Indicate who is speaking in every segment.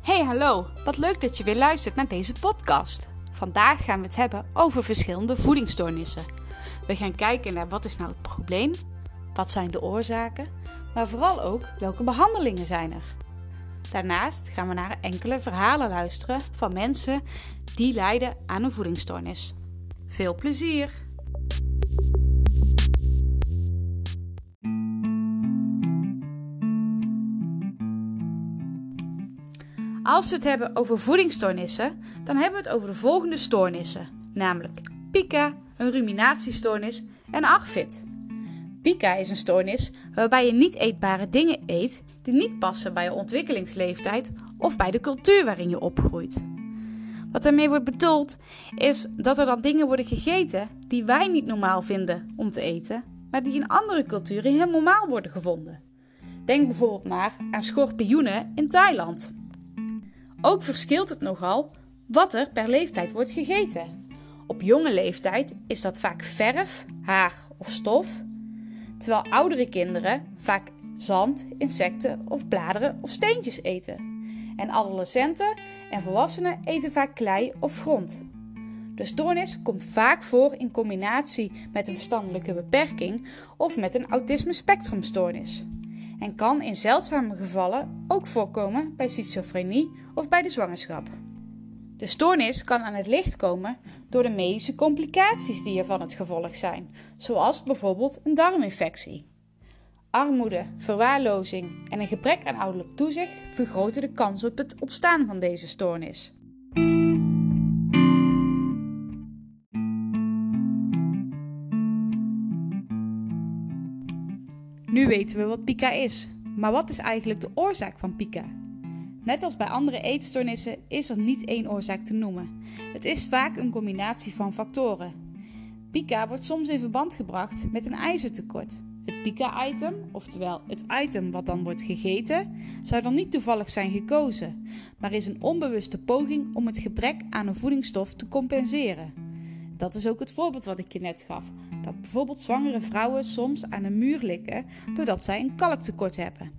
Speaker 1: Hey hallo, wat leuk dat je weer luistert naar deze podcast. Vandaag gaan we het hebben over verschillende voedingsstoornissen. We gaan kijken naar wat is nou het probleem, wat zijn de oorzaken, maar vooral ook welke behandelingen zijn er. Daarnaast gaan we naar enkele verhalen luisteren van mensen die lijden aan een voedingsstoornis. Veel plezier! Als we het hebben over voedingsstoornissen, dan hebben we het over de volgende stoornissen, namelijk pica, een ruminatiestoornis en ARFID. Pica is een stoornis waarbij je niet eetbare dingen eet die niet passen bij je ontwikkelingsleeftijd of bij de cultuur waarin je opgroeit. Wat daarmee wordt bedoeld is dat er dan dingen worden gegeten die wij niet normaal vinden om te eten, maar die in andere culturen heel normaal worden gevonden. Denk bijvoorbeeld maar aan schorpioenen in Thailand. Ook verschilt het nogal wat er per leeftijd wordt gegeten. Op jonge leeftijd is dat vaak verf, haar of stof, terwijl oudere kinderen vaak zand, insecten of bladeren of steentjes eten. En adolescenten en volwassenen eten vaak klei of grond. De stoornis komt vaak voor in combinatie met een verstandelijke beperking of met een autisme spectrumstoornis en kan in zeldzame gevallen ook voorkomen bij schizofrenie of bij de zwangerschap. De stoornis kan aan het licht komen door de medische complicaties die er van het gevolg zijn, zoals bijvoorbeeld een darminfectie. Armoede, verwaarlozing en een gebrek aan ouderlijk toezicht vergroten de kans op het ontstaan van deze stoornis. Weten we wat pica is. Maar wat is eigenlijk de oorzaak van pica? Net als bij andere eetstoornissen is er niet één oorzaak te noemen. Het is vaak een combinatie van factoren. Pica wordt soms in verband gebracht met een ijzertekort. Het pica-item, oftewel het item wat dan wordt gegeten, zou dan niet toevallig zijn gekozen, maar is een onbewuste poging om het gebrek aan een voedingsstof te compenseren. Dat is ook het voorbeeld wat ik je net gaf. Dat bijvoorbeeld zwangere vrouwen soms aan een muur likken doordat zij een kalktekort hebben.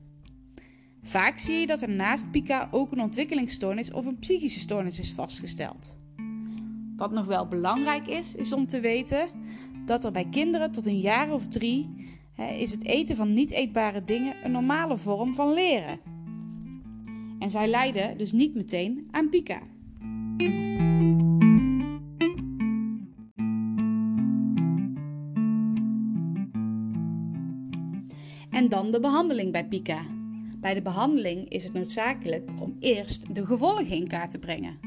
Speaker 1: Vaak zie je dat er naast pica ook een ontwikkelingsstoornis of een psychische stoornis is vastgesteld. Wat nog wel belangrijk is, is om te weten dat er bij kinderen tot een jaar of drie hè, is het eten van niet eetbare dingen een normale vorm van leren. En zij lijden dus niet meteen aan pica. En dan de behandeling bij pica. Bij de behandeling is het noodzakelijk om eerst de gevolgen in kaart te brengen.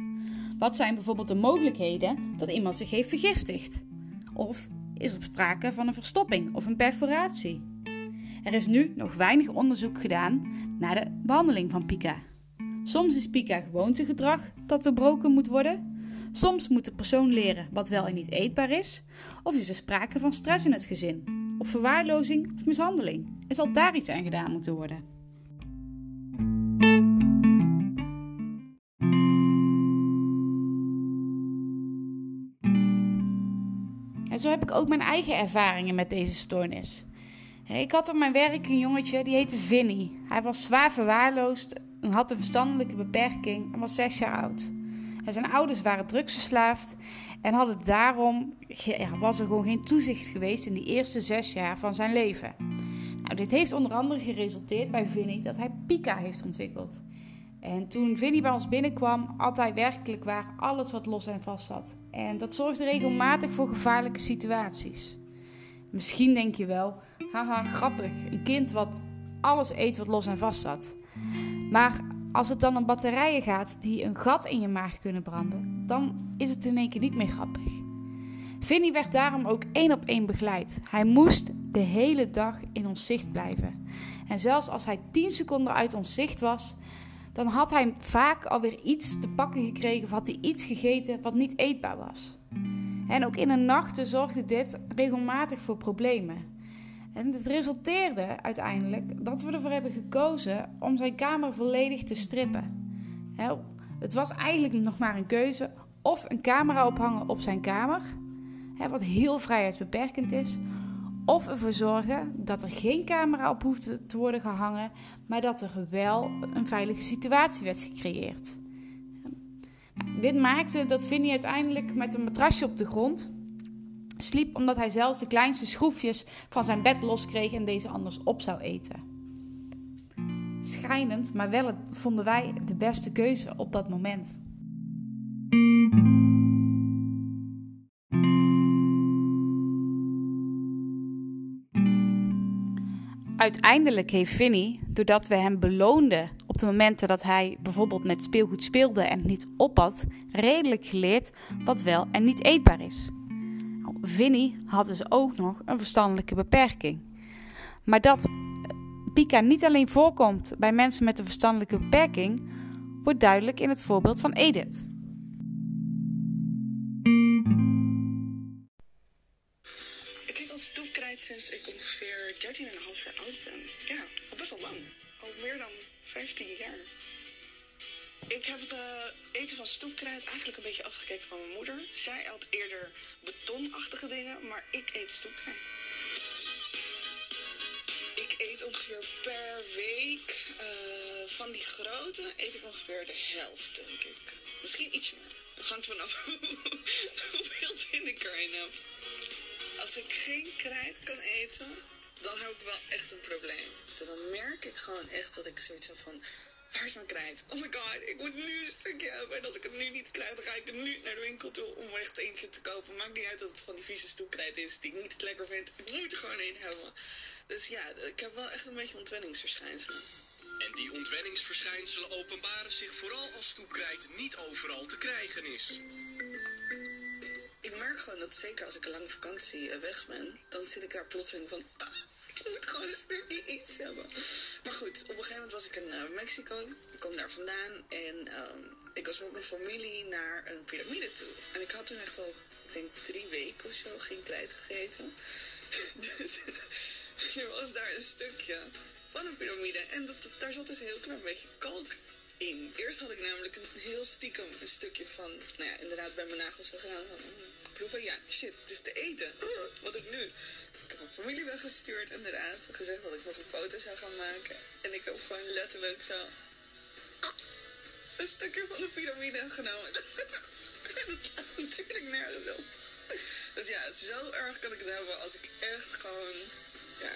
Speaker 1: Wat zijn bijvoorbeeld de mogelijkheden dat iemand zich heeft vergiftigd? Of is er sprake van een verstopping of een perforatie? Er is nu nog weinig onderzoek gedaan naar de behandeling van pica. Soms is pica gewoontegedrag dat doorbroken moet worden. Soms moet de persoon leren wat wel en niet eetbaar is. Of is er sprake van stress in het gezin, of verwaarlozing of mishandeling. Er zal daar iets aan gedaan moeten worden. En zo heb ik ook mijn eigen ervaringen met deze stoornis. Ik had op mijn werk een jongetje, die heette Vinny. Hij was zwaar verwaarloosd, had een verstandelijke beperking en was zes jaar oud. Zijn ouders waren drugsverslaafd en hadden daarom, was er gewoon geen toezicht geweest in die eerste zes jaar van zijn leven. Nou, dit heeft onder andere geresulteerd bij Vinny dat hij pica heeft ontwikkeld. En toen Vinny bij ons binnenkwam, had hij werkelijk waar alles wat los en vast zat. En dat zorgde regelmatig voor gevaarlijke situaties. Misschien denk je wel, haha, grappig, een kind wat alles eet wat los en vast zat. Maar als het dan om batterijen gaat die een gat in je maag kunnen branden, dan is het in één keer niet meer grappig. Vinny werd daarom ook één op één begeleid. Hij moest de hele dag in ons zicht blijven. En zelfs als hij 10 seconden uit ons zicht was, dan had hij vaak alweer iets te pakken gekregen of had hij iets gegeten wat niet eetbaar was. En ook in de nachten zorgde dit regelmatig voor problemen. En het resulteerde uiteindelijk dat we ervoor hebben gekozen om zijn kamer volledig te strippen. Het was eigenlijk nog maar een keuze of een camera ophangen op zijn kamer, wat heel vrijheidsbeperkend is, Of ervoor zorgen dat er geen camera op hoeft te worden gehangen, maar dat er wel een veilige situatie werd gecreëerd. Dit maakte dat Vinnie uiteindelijk met een matrasje op de grond sliep, omdat hij zelfs de kleinste schroefjes van zijn bed loskreeg en deze anders op zou eten. Schijnend, maar wel vonden wij de beste keuze op dat moment. Uiteindelijk heeft Vinnie, doordat we hem beloonden op de momenten dat hij bijvoorbeeld met speelgoed speelde en niet ophad, redelijk geleerd wat wel en niet eetbaar is. Vinnie had dus ook nog een verstandelijke beperking. Maar dat Pika niet alleen voorkomt bij mensen met een verstandelijke beperking, wordt duidelijk in het voorbeeld van Edith.
Speaker 2: sinds ik ongeveer 13,5 jaar oud ben. Ja, al best wel lang. Al meer dan 15 jaar. Ik heb het uh, eten van stoepkrijt eigenlijk een beetje afgekeken van mijn moeder. Zij had eerder betonachtige dingen, maar ik eet stoepkrijt. Ik eet ongeveer per week uh, van die grote eet ik ongeveer de helft, denk ik. Misschien iets meer. Dat hangt vanaf hoeveel zin ik erin heb als ik geen krijt kan eten, dan heb ik wel echt een probleem. Dan merk ik gewoon echt dat ik zoiets van... Waar is mijn krijt? Oh my god, ik moet nu een stukje hebben. En als ik het nu niet krijg, dan ga ik nu naar de winkel toe om echt eentje te kopen. Maakt niet uit dat het van die vieze stoepkrijt is die ik niet lekker vind. Ik moet er gewoon één hebben. Dus ja, ik heb wel echt een beetje ontwenningsverschijnselen.
Speaker 3: En die ontwenningsverschijnselen openbaren zich vooral als stoepkrijt niet overal te krijgen is
Speaker 2: ik merk gewoon dat zeker als ik een lange vakantie eh, weg ben, dan zit ik daar plotseling van. Ah, moet gewoon een stukje iets hebben. Maar goed, op een gegeven moment was ik in uh, Mexico. Ik kom daar vandaan en ehm, ik was met mijn familie naar een piramide toe. En ik had toen echt al, ik denk drie weken of zo, geen krijt gegeten. dus er was daar een stukje van een piramide. En daar zat dus een heel klein beetje kalk in. Eerst had ik namelijk een heel stiekem een stukje van, nou ja, inderdaad bij mijn nagels zo gedaan. Van, mm, proeven, ja, shit, het is te eten. Wat ik nu? Ik heb mijn familie weggestuurd, inderdaad. Gezegd dat ik nog een foto zou gaan maken. En ik heb gewoon letterlijk zo een stukje van de piramide genomen. en dat natuurlijk nergens op. Dus ja, zo erg kan ik het hebben als ik echt gewoon, ja,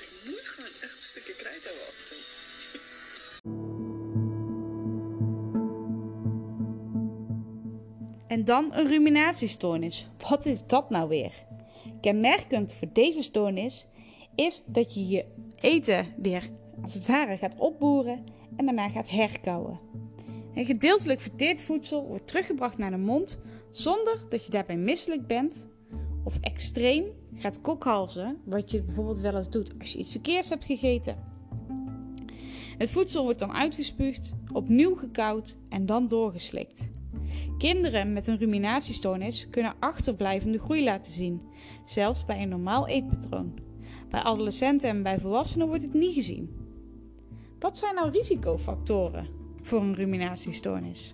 Speaker 2: ik moet gewoon echt een stukje krijt hebben af en toe.
Speaker 1: En dan een ruminatiestoornis. Wat is dat nou weer? Kenmerkend voor deze stoornis is dat je je eten weer als het ware gaat opboeren en daarna gaat herkauwen. En gedeeltelijk verteerd voedsel wordt teruggebracht naar de mond zonder dat je daarbij misselijk bent of extreem gaat kokhalzen, wat je bijvoorbeeld wel eens doet als je iets verkeerds hebt gegeten. Het voedsel wordt dan uitgespuugd, opnieuw gekauwd en dan doorgeslikt. Kinderen met een ruminatiestoornis kunnen achterblijvende groei laten zien, zelfs bij een normaal eetpatroon. Bij adolescenten en bij volwassenen wordt het niet gezien. Wat zijn nou risicofactoren voor een ruminatiestoornis?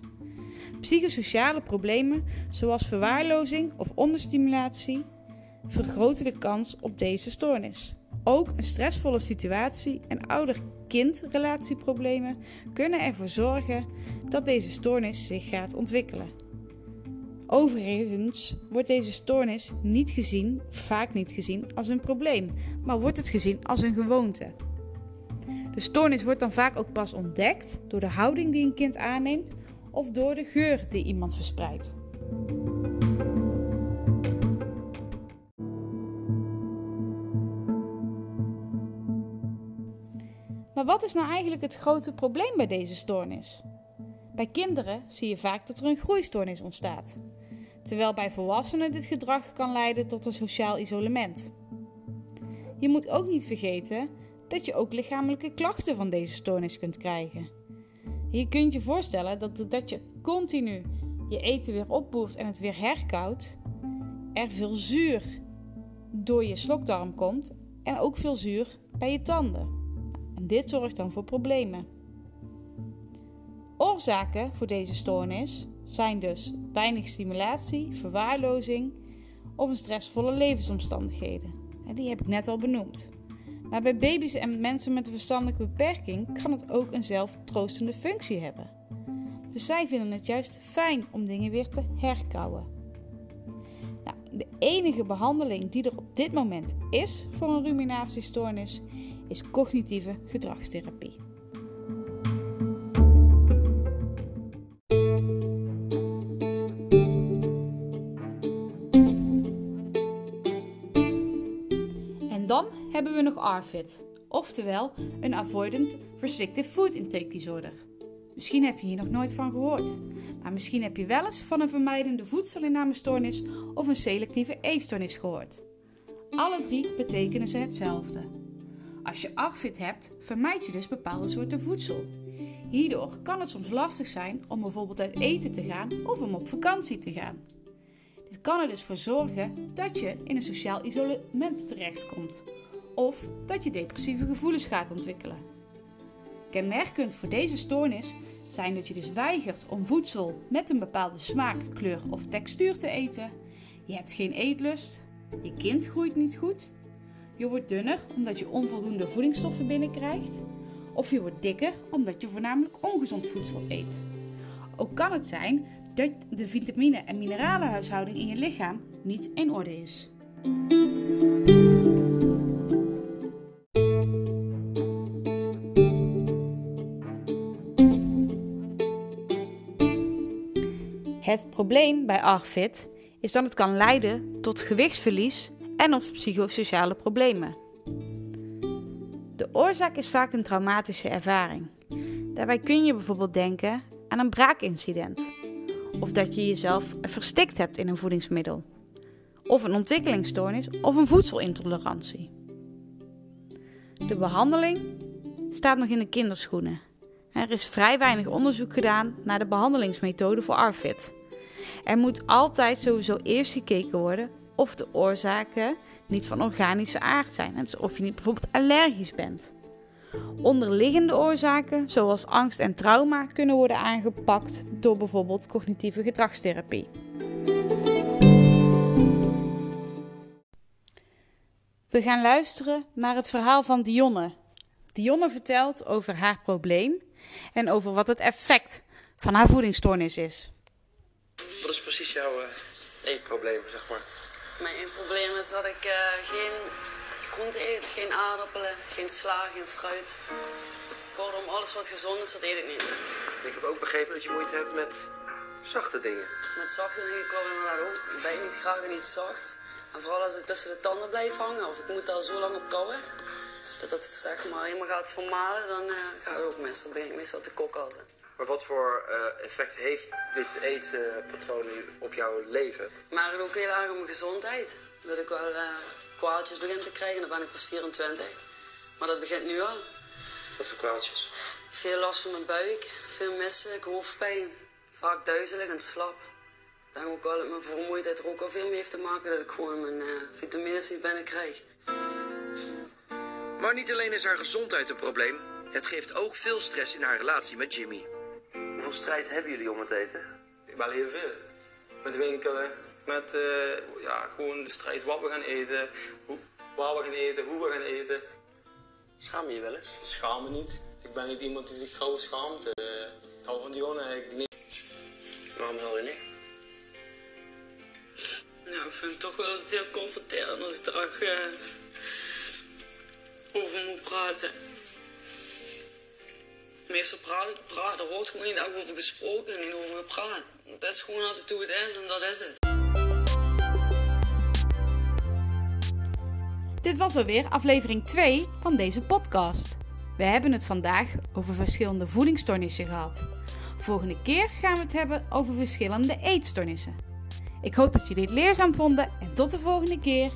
Speaker 1: Psychosociale problemen zoals verwaarlozing of onderstimulatie vergroten de kans op deze stoornis. Ook een stressvolle situatie en ouder-kind-relatieproblemen kunnen ervoor zorgen dat deze stoornis zich gaat ontwikkelen. Overigens wordt deze stoornis niet gezien, vaak niet gezien, als een probleem, maar wordt het gezien als een gewoonte. De stoornis wordt dan vaak ook pas ontdekt door de houding die een kind aanneemt of door de geur die iemand verspreidt. Maar wat is nou eigenlijk het grote probleem bij deze stoornis? Bij kinderen zie je vaak dat er een groeistoornis ontstaat, terwijl bij volwassenen dit gedrag kan leiden tot een sociaal isolement. Je moet ook niet vergeten dat je ook lichamelijke klachten van deze stoornis kunt krijgen. Je kunt je voorstellen dat doordat je continu je eten weer opboert en het weer herkoudt, er veel zuur door je slokdarm komt en ook veel zuur bij je tanden. Dit zorgt dan voor problemen. Oorzaken voor deze stoornis zijn dus weinig stimulatie, verwaarlozing of een stressvolle levensomstandigheden. Die heb ik net al benoemd. Maar bij baby's en mensen met een verstandelijke beperking kan het ook een zelftroostende functie hebben. Dus zij vinden het juist fijn om dingen weer te herkauwen. Nou, de enige behandeling die er op dit moment is voor een ruminatiestoornis is cognitieve gedragstherapie. En dan hebben we nog ARFID, oftewel een Avoidant Restrictive Food Intake Disorder. Misschien heb je hier nog nooit van gehoord, maar misschien heb je wel eens van een vermijdende voedselinnamestoornis of een selectieve eetstoornis gehoord. Alle drie betekenen ze hetzelfde. Als je ARFID hebt, vermijd je dus bepaalde soorten voedsel. Hierdoor kan het soms lastig zijn om bijvoorbeeld uit eten te gaan of om op vakantie te gaan. Dit kan er dus voor zorgen dat je in een sociaal isolement terechtkomt of dat je depressieve gevoelens gaat ontwikkelen. Kenmerkend voor deze stoornis zijn dat je dus weigert om voedsel met een bepaalde smaak, kleur of textuur te eten. Je hebt geen eetlust, je kind groeit niet goed, je wordt dunner omdat je onvoldoende voedingsstoffen binnenkrijgt, of je wordt dikker omdat je voornamelijk ongezond voedsel eet. Ook kan het zijn dat de vitamine- en mineralenhuishouding in je lichaam niet in orde is. Het probleem bij ARFID is dat het kan leiden tot gewichtsverlies en of psychosociale problemen. De oorzaak is vaak een traumatische ervaring. Daarbij kun je bijvoorbeeld denken aan een braakincident, of dat je jezelf verstikt hebt in een voedingsmiddel, of een ontwikkelingsstoornis of een voedselintolerantie. De behandeling staat nog in de kinderschoenen. Er is vrij weinig onderzoek gedaan naar de behandelingsmethode voor ARFID. Er moet altijd sowieso eerst gekeken worden of de oorzaken niet van organische aard zijn. Dus of je niet bijvoorbeeld allergisch bent. Onderliggende oorzaken, zoals angst en trauma, kunnen worden aangepakt door bijvoorbeeld cognitieve gedragstherapie. We gaan luisteren naar het verhaal van Dionne. Dionne vertelt over haar probleem en over wat het effect van haar voedingsstoornis is.
Speaker 4: Wat is precies jouw uh, eetprobleem, zeg maar?
Speaker 5: Mijn probleem is dat ik uh, geen groente eet, geen aardappelen, geen sla, geen fruit. Kortom, alles wat gezond is, dat eet ik niet.
Speaker 4: Ik heb ook begrepen dat je moeite hebt met zachte dingen.
Speaker 5: Met zachte dingen, ik wil inderdaad ook. Ik bijt niet graag en niet zacht. En vooral als het tussen de tanden blijft hangen, of ik moet daar zo lang op kouwen, dat het zeg maar helemaal gaat vermalen, dan uh, gaat het ook mis. Dan ben ik meestal te kok altijd.
Speaker 4: Maar wat voor uh, effect heeft dit eetpatroon op jouw leven?
Speaker 5: Maar het ook heel erg om mijn gezondheid. Dat ik wel uh, kwaaltjes begin te krijgen, dan ben ik pas 24. Maar dat begint nu al.
Speaker 4: Wat voor kwaaltjes?
Speaker 5: Veel last van mijn buik, veel misselijk, hoofdpijn. Vaak duizelig en slap. Ik denk ook wel dat mijn vermoeidheid er ook al veel mee heeft te maken dat ik gewoon mijn uh, vitamines niet binnenkrijg.
Speaker 4: Maar niet alleen is haar gezondheid een probleem, het geeft ook veel stress in haar relatie met Jimmy. Hoeveel strijd hebben jullie om het eten?
Speaker 6: Wel heel veel. Met winkelen, met uh, ja, gewoon de strijd wat we gaan eten, hoe, waar we gaan eten, hoe we gaan eten.
Speaker 4: Schaam je je wel eens?
Speaker 6: Schaam me niet. Ik ben niet iemand die zich gauw schaamt. Uh, ik hou van Dionne eigenlijk niet.
Speaker 4: Waarom wil je niet?
Speaker 5: Nou, ik vind het toch wel heel confronterend als ik er uh, over moet praten. Meestal praten, praten, er wordt gewoon niet over gesproken en niet over gepraat. Dat is gewoon altijd hoe het is en dat is het.
Speaker 1: Dit was alweer aflevering 2 van deze podcast. We hebben het vandaag over verschillende voedingsstoornissen gehad. Volgende keer gaan we het hebben over verschillende eetstoornissen. Ik hoop dat jullie het leerzaam vonden en tot de volgende keer.